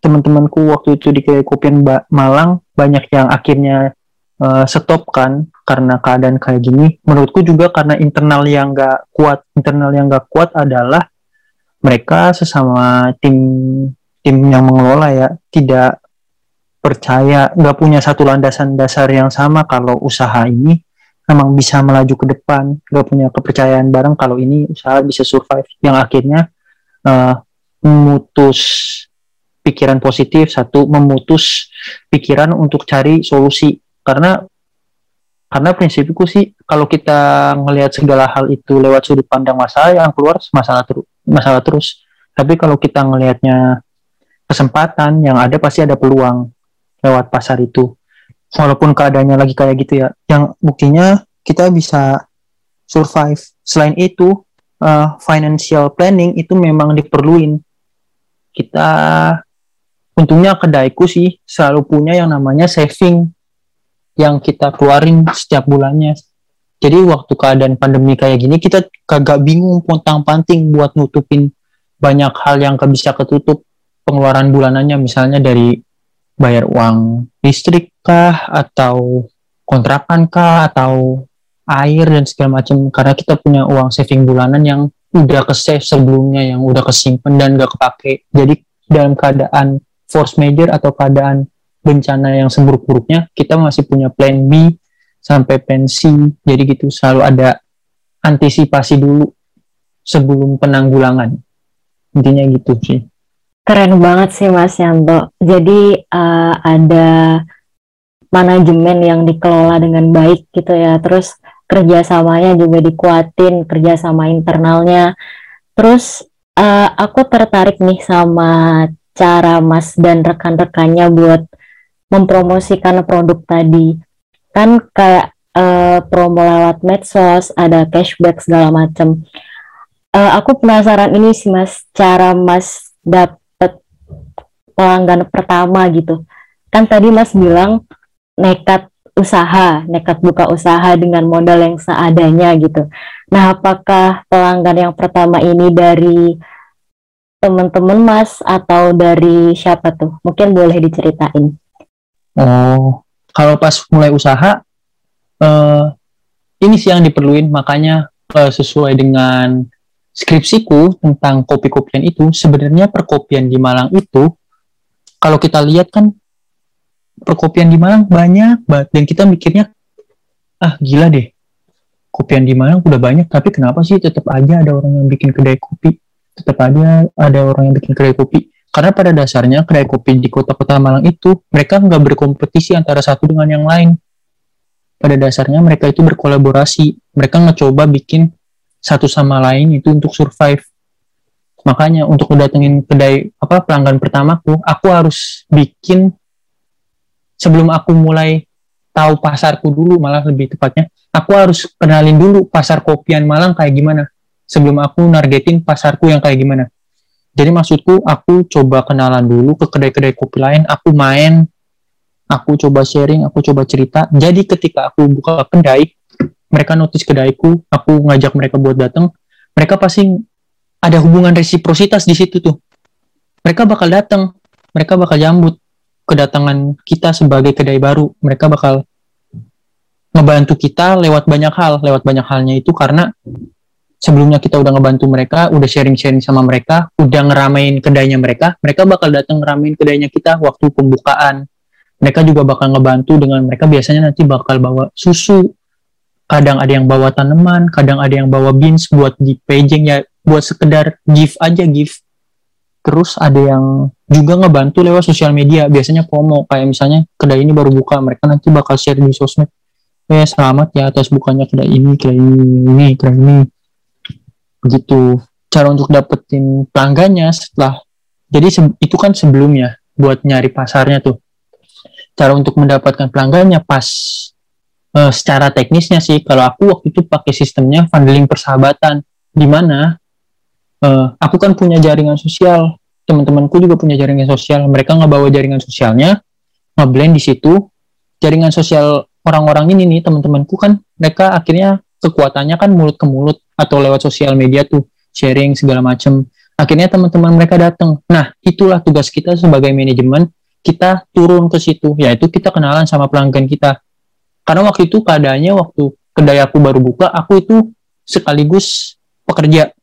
teman-temanku waktu itu di Kopian Malang banyak yang akhirnya uh, stop kan karena keadaan kayak gini. Menurutku juga karena internal yang nggak kuat, internal yang nggak kuat adalah mereka sesama tim tim yang mengelola ya tidak percaya, nggak punya satu landasan dasar yang sama kalau usaha ini memang bisa melaju ke depan, nggak punya kepercayaan bareng kalau ini usaha bisa survive. Yang akhirnya uh, memutus pikiran positif, satu memutus pikiran untuk cari solusi. Karena karena prinsipku sih kalau kita ngelihat segala hal itu lewat sudut pandang masalah yang keluar masalah terus masalah terus. Tapi kalau kita ngelihatnya kesempatan yang ada pasti ada peluang lewat pasar itu. Walaupun keadaannya lagi kayak gitu ya. Yang buktinya kita bisa survive. Selain itu, uh, financial planning itu memang diperluin kita untungnya kedaiku sih selalu punya yang namanya saving yang kita keluarin setiap bulannya. Jadi waktu keadaan pandemi kayak gini kita kagak bingung pontang panting buat nutupin banyak hal yang bisa ketutup pengeluaran bulanannya misalnya dari bayar uang listrik kah atau kontrakan kah atau air dan segala macam karena kita punya uang saving bulanan yang udah ke save sebelumnya yang udah kesimpan dan gak kepake. Jadi dalam keadaan force major atau keadaan bencana yang seburuk-buruknya kita masih punya plan B sampai pensi jadi gitu selalu ada antisipasi dulu sebelum penanggulangan. Intinya gitu sih keren banget sih Mas Yanto jadi uh, ada manajemen yang dikelola dengan baik gitu ya. Terus kerjasamanya juga dikuatin kerjasama internalnya. Terus uh, aku tertarik nih sama cara Mas dan rekan-rekannya buat mempromosikan produk tadi. Kan kayak uh, promo lewat medsos ada cashback segala macam uh, aku penasaran ini sih Mas cara Mas dapet pelanggan pertama gitu kan tadi Mas bilang nekat usaha, nekat buka usaha dengan modal yang seadanya gitu. Nah, apakah pelanggan yang pertama ini dari teman-teman Mas atau dari siapa tuh? Mungkin boleh diceritain. Oh, kalau pas mulai usaha, uh, ini sih yang diperluin, makanya uh, sesuai dengan skripsiku tentang kopi-kopian itu, sebenarnya perkopian di Malang itu, kalau kita lihat kan perkopian di Malang banyak banget. Dan kita mikirnya ah gila deh. Kopian di Malang udah banyak tapi kenapa sih tetap aja ada orang yang bikin kedai kopi? Tetap aja ada orang yang bikin kedai kopi. Karena pada dasarnya kedai kopi di kota-kota Malang itu mereka nggak berkompetisi antara satu dengan yang lain. Pada dasarnya mereka itu berkolaborasi. Mereka ngecoba bikin satu sama lain itu untuk survive makanya untuk datengin kedai apa pelanggan pertamaku aku harus bikin sebelum aku mulai tahu pasarku dulu malah lebih tepatnya aku harus kenalin dulu pasar kopian Malang kayak gimana sebelum aku nargetin pasarku yang kayak gimana. Jadi maksudku aku coba kenalan dulu ke kedai-kedai kopi lain aku main aku coba sharing aku coba cerita. Jadi ketika aku buka kedai mereka notice kedaiku aku ngajak mereka buat datang mereka pasti ada hubungan resiprositas di situ tuh. Mereka bakal datang mereka bakal jambut kedatangan kita sebagai kedai baru. Mereka bakal ngebantu kita lewat banyak hal lewat banyak halnya itu karena sebelumnya kita udah ngebantu mereka udah sharing-sharing sama mereka udah ngeramein kedainya mereka mereka bakal datang ngeramein kedainya kita waktu pembukaan. Mereka juga bakal ngebantu dengan mereka biasanya nanti bakal bawa susu. Kadang ada yang bawa tanaman kadang ada yang bawa beans buat di paging ya buat sekedar gift aja gift terus ada yang juga ngebantu lewat sosial media biasanya promo kayak misalnya kedai ini baru buka mereka nanti bakal share di sosmed. Eh selamat ya atas bukannya kedai ini kedai ini kedai ini. Begitu. Cara untuk dapetin pelanggannya setelah jadi itu kan sebelumnya buat nyari pasarnya tuh. Cara untuk mendapatkan pelanggannya pas eh, secara teknisnya sih. Kalau aku waktu itu pakai sistemnya funneling persahabatan. Di mana eh, aku kan punya jaringan sosial. Teman-temanku juga punya jaringan sosial. Mereka nggak bawa jaringan sosialnya ngeblend di situ. Jaringan sosial orang-orang ini nih teman-temanku kan mereka akhirnya kekuatannya kan mulut ke mulut atau lewat sosial media tuh sharing segala macem. Akhirnya teman-teman mereka datang nah itulah tugas kita sebagai manajemen. Kita turun ke situ yaitu kita kenalan sama pelanggan kita. Karena waktu itu keadaannya waktu kedai aku baru buka aku itu sekaligus pekerja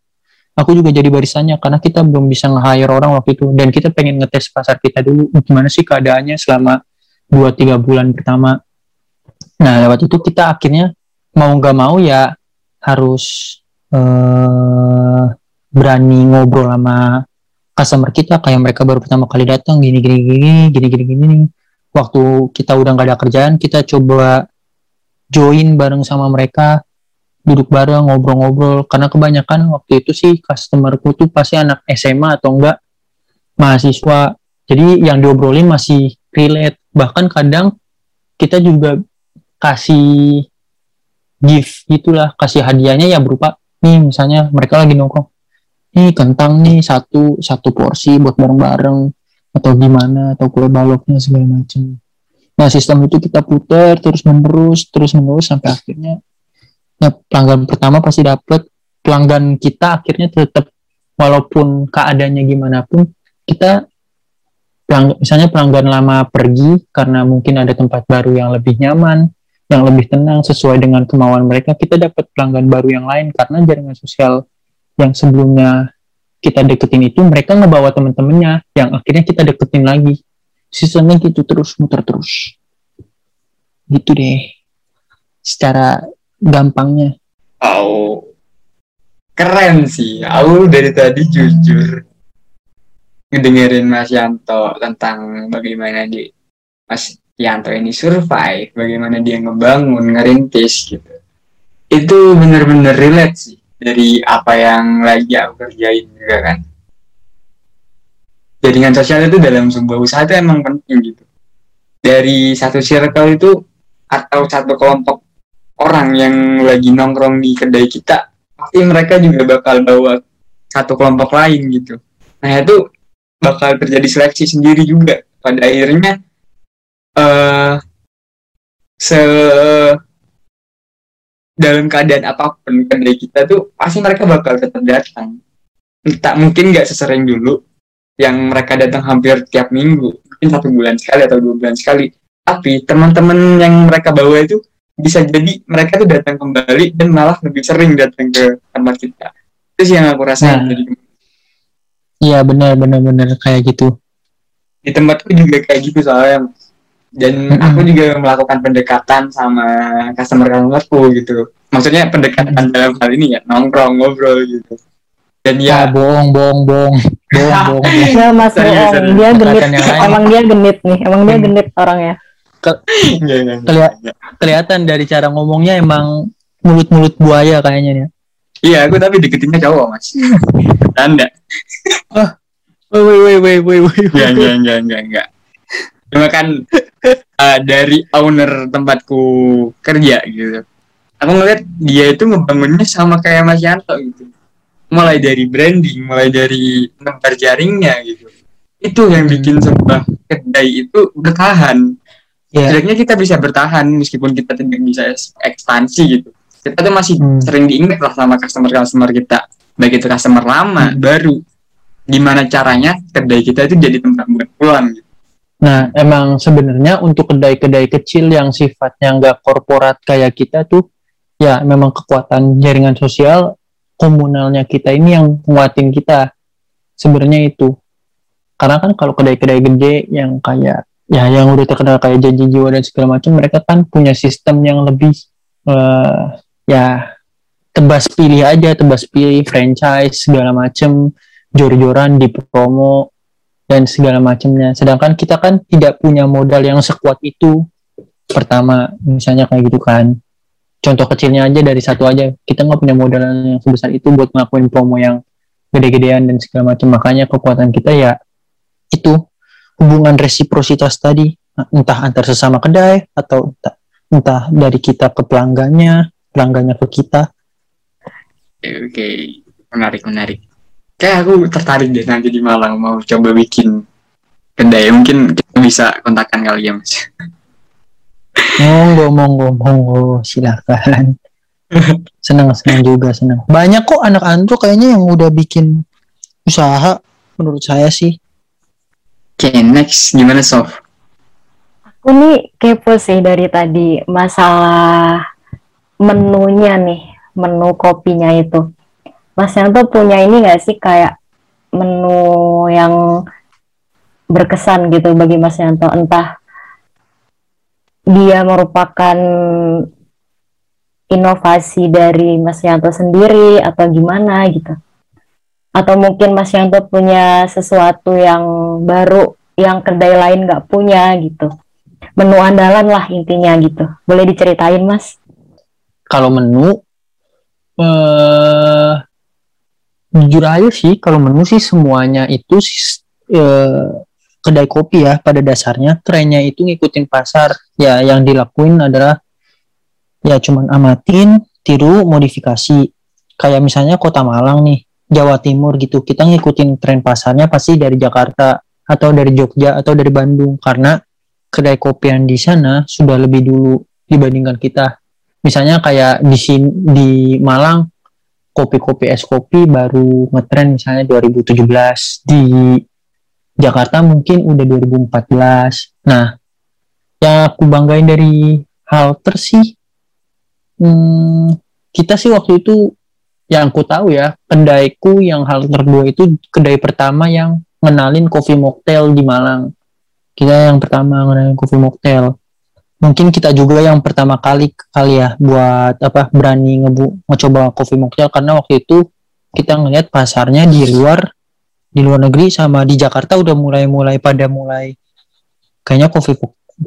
aku juga jadi barisannya karena kita belum bisa nge-hire orang waktu itu. Dan kita pengen ngetes pasar kita dulu gimana sih keadaannya selama 2-3 bulan pertama. Nah lewat itu kita akhirnya mau nggak mau ya harus eh, berani ngobrol sama customer kita kayak mereka baru pertama kali datang gini gini gini gini gini gini. Waktu kita udah nggak ada kerjaan kita coba join bareng sama mereka duduk bareng ngobrol-ngobrol. Karena kebanyakan waktu itu sih customerku tuh pasti anak SMA atau enggak mahasiswa. Jadi yang diobrolin masih relate. Bahkan kadang kita juga kasih gift gitulah kasih hadiahnya ya berupa nih misalnya mereka lagi nongkrong nih kentang nih satu satu porsi buat bareng-bareng atau gimana atau kue baloknya segala macam. Nah sistem itu kita putar terus menerus terus menerus sampai akhirnya ya pelanggan pertama pasti dapet. Pelanggan kita akhirnya tetap walaupun keadaannya gimana pun kita pelang, misalnya pelanggan lama pergi karena mungkin ada tempat baru yang lebih nyaman yang lebih tenang sesuai dengan kemauan mereka kita dapat pelanggan baru yang lain karena jaringan sosial yang sebelumnya kita deketin itu mereka ngebawa temen-temennya yang akhirnya kita deketin lagi. Sistemnya gitu terus muter terus. Gitu deh. Secara gampangnya Oh, keren sih. Aku dari tadi jujur ngedengerin Mas Yanto tentang bagaimana di Mas Yanto ini survive, bagaimana dia ngebangun, ngerintis gitu. Itu bener-bener relate sih dari apa yang lagi aku kerjain juga kan. Jaringan sosial itu dalam sebuah usaha itu emang penting gitu. Dari satu circle itu atau satu kelompok orang yang lagi nongkrong di kedai kita pasti mereka juga bakal bawa satu kelompok lain gitu. Nah itu bakal terjadi seleksi sendiri juga. Pada akhirnya eh se dalam keadaan apa pun kedai kita tuh pasti mereka bakal tetap datang. Tak mungkin nggak sesering dulu yang mereka datang hampir tiap minggu mungkin satu bulan sekali atau dua bulan sekali. Tapi teman-teman yang mereka bawa itu bisa jadi mereka tuh datang kembali dan malah lebih sering datang ke tempat kita itu sih yang aku rasain Nah. jadi iya benar benar benar kayak gitu di tempatku juga kayak gitu soalnya dan Mm-mm. aku juga melakukan pendekatan sama customer customerku gitu maksudnya pendekatan dalam hal ini ya nongkrong ngobrol gitu dan ya ya bohong bohong bohong bohong bohong bohong. Ya Mas bohong, dia genit. Emang dia genit nih, emang dia Hmm. genit orangnya. Enggak, enggak, enggak, Kelihat- enggak. kelihatan dari cara ngomongnya emang mulut-mulut buaya kayaknya nih iya aku tapi deketinnya cowok mas tanda woi woi woi woi woi Enggak, enggak, enggak, enggak, enggak. Cuma kan eh, dari owner tempatku kerja gitu. Aku ngeliat dia itu ngebangunnya sama kayak Mas Yanto gitu. Mulai dari branding, mulai dari nebar jaringnya gitu. Itu yang bikin sebuah kedai itu bertahan. Ya Setidaknya kita bisa bertahan meskipun kita tidak bisa ekspansi gitu. Kita tuh masih Hmm. sering diingat lah sama customer-customer kita. Baik itu customer lama, baru. Gimana caranya kedai kita itu jadi tempat buat pulang gitu. Nah, emang sebenarnya untuk kedai-kedai kecil yang sifatnya nggak korporat kayak kita tuh, ya memang kekuatan jaringan sosial komunalnya kita ini yang nguatin kita. Sebenarnya itu. Karena kan kalau kedai-kedai gede yang kayak ya yang udah terkenal kayak janji jiwa dan segala macam, mereka kan punya sistem yang lebih eh, ya tebas pilih aja, tebas pilih franchise segala macam, jor-joran di promo dan segala macamnya. Sedangkan kita kan tidak punya modal yang sekuat itu. pertama misalnya kayak gitu kan contoh kecilnya aja dari satu aja kita nggak punya modal yang sebesar itu buat ngelakuin promo yang gede-gedean dan segala macam makanya kekuatan kita ya itu hubungan resiprositas tadi entah antar sesama kedai atau entah, entah dari kita ke pelanggannya pelanggannya ke kita Oke, oke. menarik menarik. Kayak aku tertarik deh nanti di Malang mau coba bikin kedai. Mungkin kita bisa kontakkan kali ya mas. monggo monggo monggo silakan senang senang juga senang banyak kok anak antro kayaknya yang udah bikin usaha menurut saya sih Oke, next gimana Sof? Aku nih kepo sih dari tadi masalah menunya nih, menu kopinya itu. Mas Yanto punya ini nggak sih kayak menu yang berkesan gitu bagi Mas Yanto? Entah dia merupakan inovasi dari Mas Yanto sendiri atau gimana gitu. Atau mungkin Mas Yanto punya sesuatu yang baru yang kedai lain nggak punya gitu. Menu andalan lah intinya gitu. Boleh diceritain Mas? kalau menu eh jujur aja sih kalau menu sih semuanya itu eh, kedai kopi ya pada dasarnya trennya itu ngikutin pasar ya yang dilakuin adalah ya cuman amatin tiru modifikasi kayak misalnya kota Malang nih Jawa Timur gitu. Kita ngikutin tren pasarnya pasti dari Jakarta atau dari Jogja atau dari Bandung. Karena kedai kopi yang di sana sudah lebih dulu dibandingkan kita. Misalnya kayak di sini di Malang kopi-kopi es kopi baru ngetren misalnya 2017 di Jakarta mungkin udah 2014 nah yang aku banggain dari Halter sih hmm, kita sih waktu itu yang aku tahu ya kedaiku yang Halter 2 itu kedai pertama yang ngenalin kopi mocktail di Malang. Kita yang pertama ngenalin kopi mocktail. Mungkin kita juga yang pertama kali kali ya buat apa berani ngebu ngecoba coffee mocktail. Karena waktu itu kita ngelihat pasarnya di luar di luar negeri sama di Jakarta udah mulai mulai pada mulai. Kayaknya coffee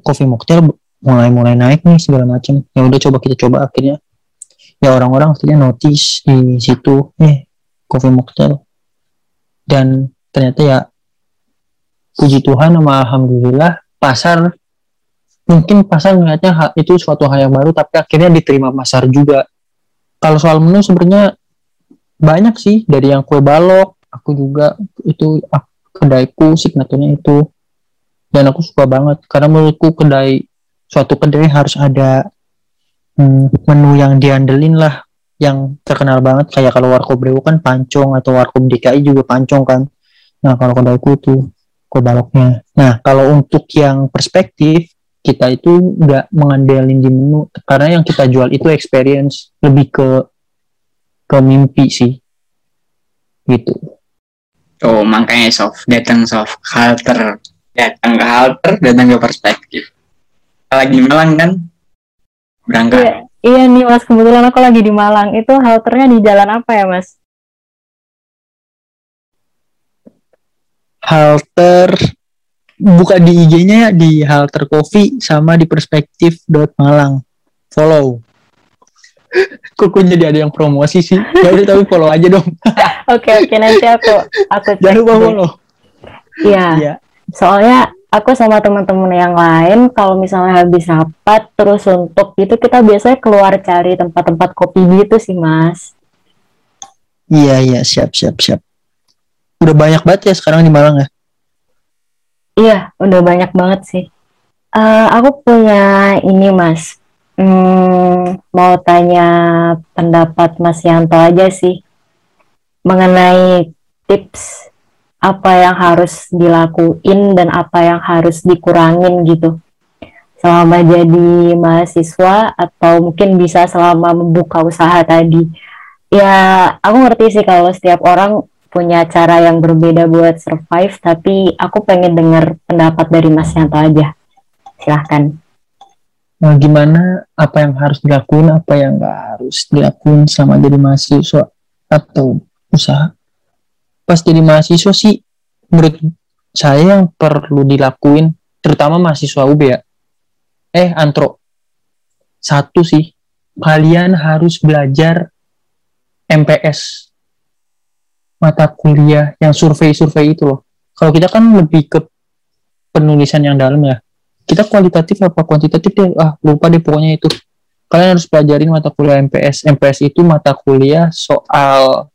coffee mocktail mulai mulai naik nih segala macam. Ya udah coba kita coba akhirnya ya orang-orang akhirnya notice di situ eh coffee mocktail. Dan ternyata ya puji Tuhan sama alhamdulillah pasar mungkin pasar melihatnya itu suatu hal yang baru tapi akhirnya diterima pasar juga. Kalau soal menu sebenarnya banyak sih dari yang kue balok aku juga itu kedaiku signaturnya itu. Dan aku suka banget karena menurutku kedai suatu kedai harus ada hmm, menu yang diandelin lah yang terkenal banget. Kayak kalau warkop Brewo kan pancong atau warkop DKI juga pancong kan. Nah kalau kedaiku tuh kue baloknya. Nah kalau untuk yang perspektif kita itu nggak mengandelin di menu. Karena yang kita jual itu experience. Lebih ke ke mimpi sih. Gitu. Oh, makanya Sof, datang Sof, halter. Datang ke halter, datang ke perspektif. Lagi Malang kan? Berangkat. Iya, iya nih Mas, kebetulan aku lagi di Malang. Itu halternya di jalan apa ya Mas? halter buka di IG-nya ya di halter coffee sama di perspektif dot Malang follow kok jadi ada yang promosi sih ya udah tapi follow aja dong Oke oke nanti aku aku cek jangan lupa follow Iya. Iya. Soalnya aku sama teman-teman yang lain kalau misalnya habis rapat terus untuk itu kita biasanya keluar cari tempat-tempat kopi gitu sih Mas. iya iya siap siap siap udah banyak banget ya sekarang di Malang ya Iya, udah banyak banget sih. Eh, aku punya ini Mas. Hmm, mau tanya pendapat Mas Yanto aja sih mengenai tips apa yang harus dilakuin dan apa yang harus dikurangin gitu selama jadi mahasiswa atau mungkin bisa selama membuka usaha tadi. Ya, aku ngerti sih kalau setiap orang punya cara yang berbeda buat survive, tapi aku pengen dengar pendapat dari Mas Yanto aja. Silahkan. nah, gimana apa yang harus dilakuin apa yang nggak harus dilakuin sama jadi mahasiswa atau usaha pas jadi mahasiswa sih menurut saya yang perlu dilakuin terutama mahasiswa UB ya. Eh antro. Satu sih kalian harus belajar MPS mata kuliah yang survei-survei itu loh. Kalau kita kan lebih ke penulisan yang dalam ya. Kita kualitatif apa kuantitatif ya ah lupa deh pokoknya itu. Kalian harus pelajarin mata kuliah MPS MPS itu mata kuliah soal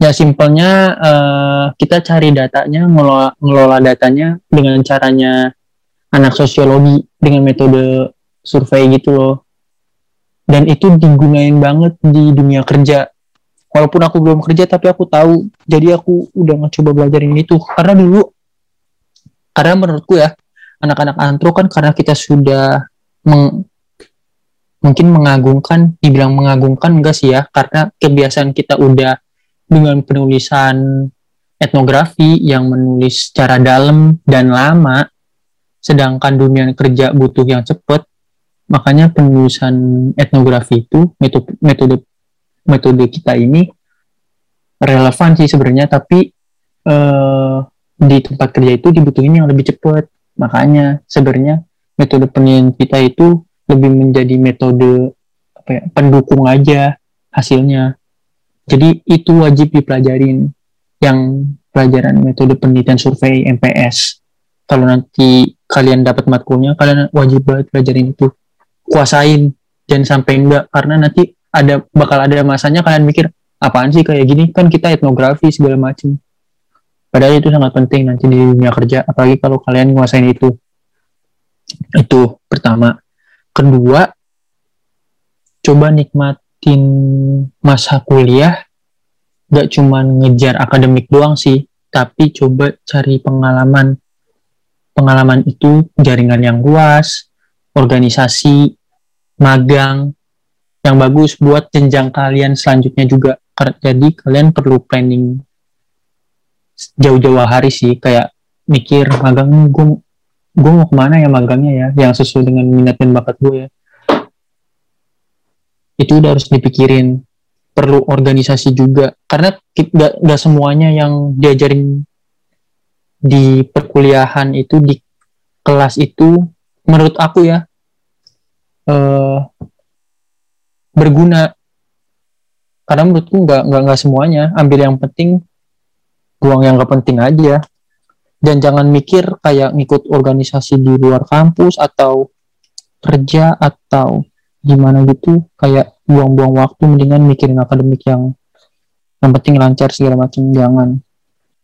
ya simpelnya uh, kita cari datanya ngelola, ngelola datanya dengan caranya anak sosiologi dengan metode survei gitu loh. Dan itu digunain banget di dunia kerja. Walaupun aku belum kerja tapi aku tahu. Jadi aku udah ngecoba belajar ini tuh. Karena dulu karena menurutku ya anak-anak antro kan karena kita sudah meng, mungkin mengagungkan dibilang mengagungkan enggak sih ya? Karena kebiasaan kita udah dengan penulisan etnografi yang menulis secara dalam dan lama, sedangkan dunia kerja butuh yang cepat, makanya penulisan etnografi itu metode metode metode kita ini relevan sih sebenarnya, tapi eh, di tempat kerja itu dibutuhin yang lebih cepat, makanya sebenarnya metode penelitian kita itu lebih menjadi metode apa ya, pendukung aja hasilnya jadi itu wajib dipelajarin yang pelajaran metode penelitian survei MPS. Kalau nanti kalian dapat matkulnya, kalian wajib banget pelajarin itu. Kuasain, jangan sampai enggak karena nanti ada bakal ada masanya kalian mikir apaan sih kayak gini kan kita etnografi segala macam. Padahal itu sangat penting nanti di dunia kerja, apalagi kalau kalian nguasain itu. Itu pertama. Kedua, coba nikmat ngikutin masa kuliah gak cuma ngejar akademik doang sih, tapi coba cari pengalaman. Pengalaman itu jaringan yang luas, organisasi, magang, yang bagus buat jenjang kalian selanjutnya juga. Jadi kalian perlu planning jauh-jauh hari sih, kayak mikir magang gue gue mau ke mana ya magangnya ya, yang sesuai dengan minat dan bakat gue ya itu udah harus dipikirin. Perlu organisasi juga. Karena gak, gak semuanya yang diajarin di perkuliahan itu di kelas itu menurut aku ya eh, berguna. Karena menurutku nggak nggak nggak semuanya. Ambil yang penting buang yang nggak penting aja. Dan jangan mikir kayak ngikut organisasi di luar kampus atau kerja atau gimana gitu kayak buang-buang waktu mendingan mikirin akademik yang yang penting lancar segala macam jangan.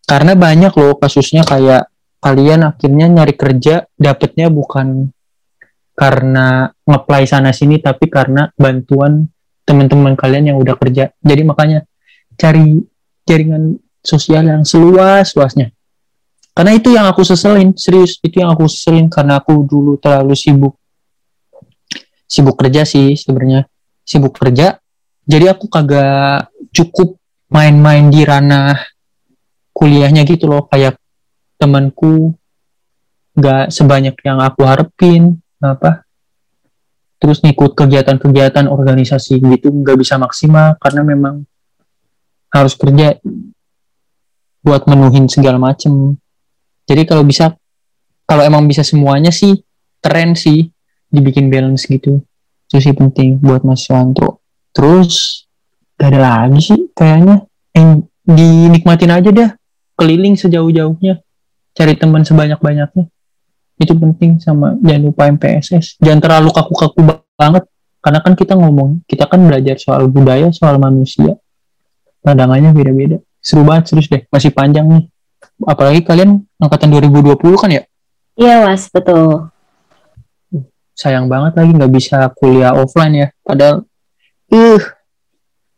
Karena banyak loh kasusnya kayak kalian akhirnya nyari kerja dapetnya bukan karena ngeplay sana sini tapi karena bantuan teman-teman kalian yang udah kerja. Jadi makanya cari jaringan sosial yang seluas luasnya karena itu yang aku seselin serius itu yang aku seselin karena aku dulu terlalu sibuk sibuk kerja sih sebenarnya. Sibuk kerja jadi aku kagak cukup main-main di ranah kuliahnya gitu loh. Kayak temanku gak sebanyak yang aku harapin apa terus ngikut kegiatan-kegiatan organisasi gitu nggak bisa maksimal karena memang harus kerja buat menuhin segala macem. Jadi kalau bisa kalau emang bisa semuanya sih keren sih dibikin balance gitu. Itu sih penting buat mahasiswa antro terus gak ada lagi sih kayaknya. Yang dinikmatin aja dah. Keliling sejauh-jauhnya. Cari teman sebanyak-banyaknya. Itu penting sama jangan lupa MPSS jangan terlalu kaku-kaku banget. Karena kan kita ngomong kita kan belajar soal budaya soal manusia. Pandangannya beda-beda. Seru banget serius deh. Masih panjang nih. Apalagi kalian angkatan 2020 kan ya? Iya mas. Betul sayang banget lagi nggak bisa kuliah offline ya. Padahal uh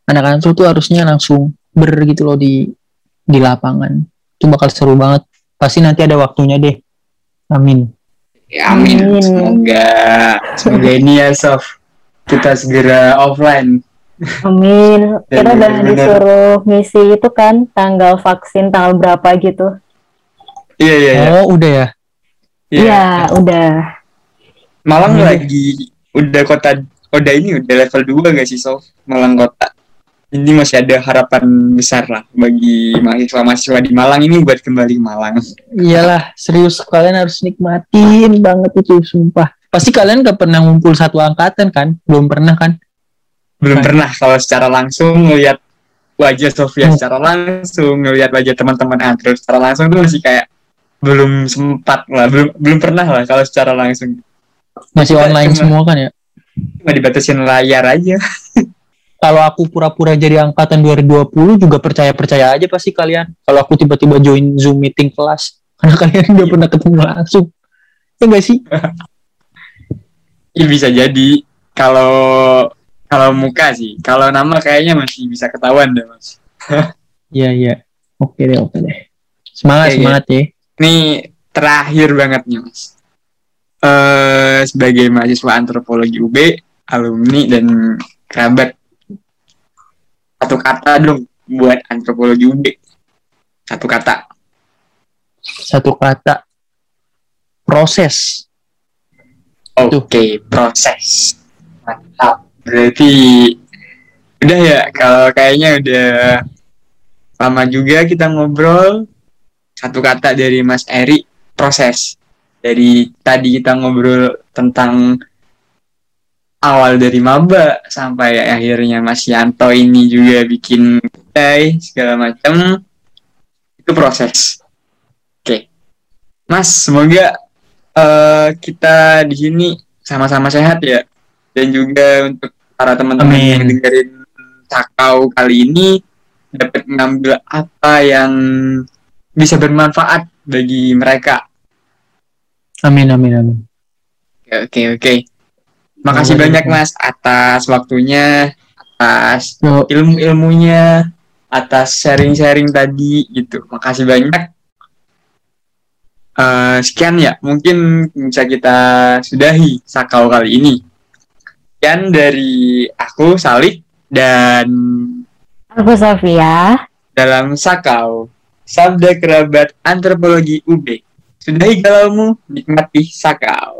anak-anak tuh harusnya langsung ber gitu loh di di lapangan. Itu bakal seru banget. Pasti nanti ada waktunya deh. Amin. Ya, amin. amin. Semoga semoga ini ya Sof. Kita segera offline. Amin. Kita udah disuruh misi itu kan tanggal vaksin tanggal berapa gitu. Iya iya, iya. oh udah ya? Iya. Ya, udah Malang hmm. lagi udah kota udah ini udah level 2 gak sih Sof? Malang kota. Ini masih ada harapan besar lah bagi mahasiswa-mahasiswa di Malang ini buat kembali ke Malang. Iyalah, serius kalian harus nikmatin banget itu sumpah. pasti kalian gak pernah ngumpul satu angkatan kan? Belum pernah kan? belum Right. pernah kalau secara langsung ngelihat wajah Sofia Hmm. secara langsung ngelihat wajah teman-teman Antro secara langsung tuh masih kayak belum sempat lah belum belum pernah lah kalau secara langsung Masih Kita online cuma- semua kan ya? cuma dibatasin layar aja Kalau aku pura-pura jadi angkatan 2020 juga percaya-percaya aja pasti kalian. Kalau aku tiba-tiba join Zoom meeting kelas. Karena kalian udah Iya. pernah ketemu langsung. Ya enggak sih? Ih, bisa jadi kalau kalau muka sih kalau nama kayaknya masih bisa ketahuan deh mas Iya, iya. Oke deh, oke deh. Semangat, Oke, semangat ya. Ini terakhir banget nih mas. Eh sebagai mahasiswa antropologi UB, alumni dan kerabat, satu kata dong buat antropologi UB. Satu kata. Satu kata. Proses. Oke, proses. Mantap. Berarti udah ya kalau kayaknya udah lama juga kita ngobrol. Satu kata dari Mas Eri, proses. Dari tadi kita ngobrol tentang awal dari maba sampai akhirnya Mas Yanto ini juga bikin kedai segala macam itu proses. Oke. Mas, semoga eh, kita di sini sama-sama sehat ya. Dan juga untuk para teman-teman yang dengerin Sakau kali ini dapat mengambil apa yang bisa bermanfaat bagi mereka. Amin, amin, amin. Oke, oke, oke. Makasih Boleh, banyak. Mas atas waktunya, atas ilmu-ilmunya, atas sharing-sharing tadi gitu. Makasih banyak. Eh, sekian ya, mungkin bisa kita sudahi Sakau kali ini. Sekian dari aku, Salik, dan Aku Sofia. dalam Sakau, Sabda Kerabat Antropologi UB. Sudahi galaumu, nikmati Sakau.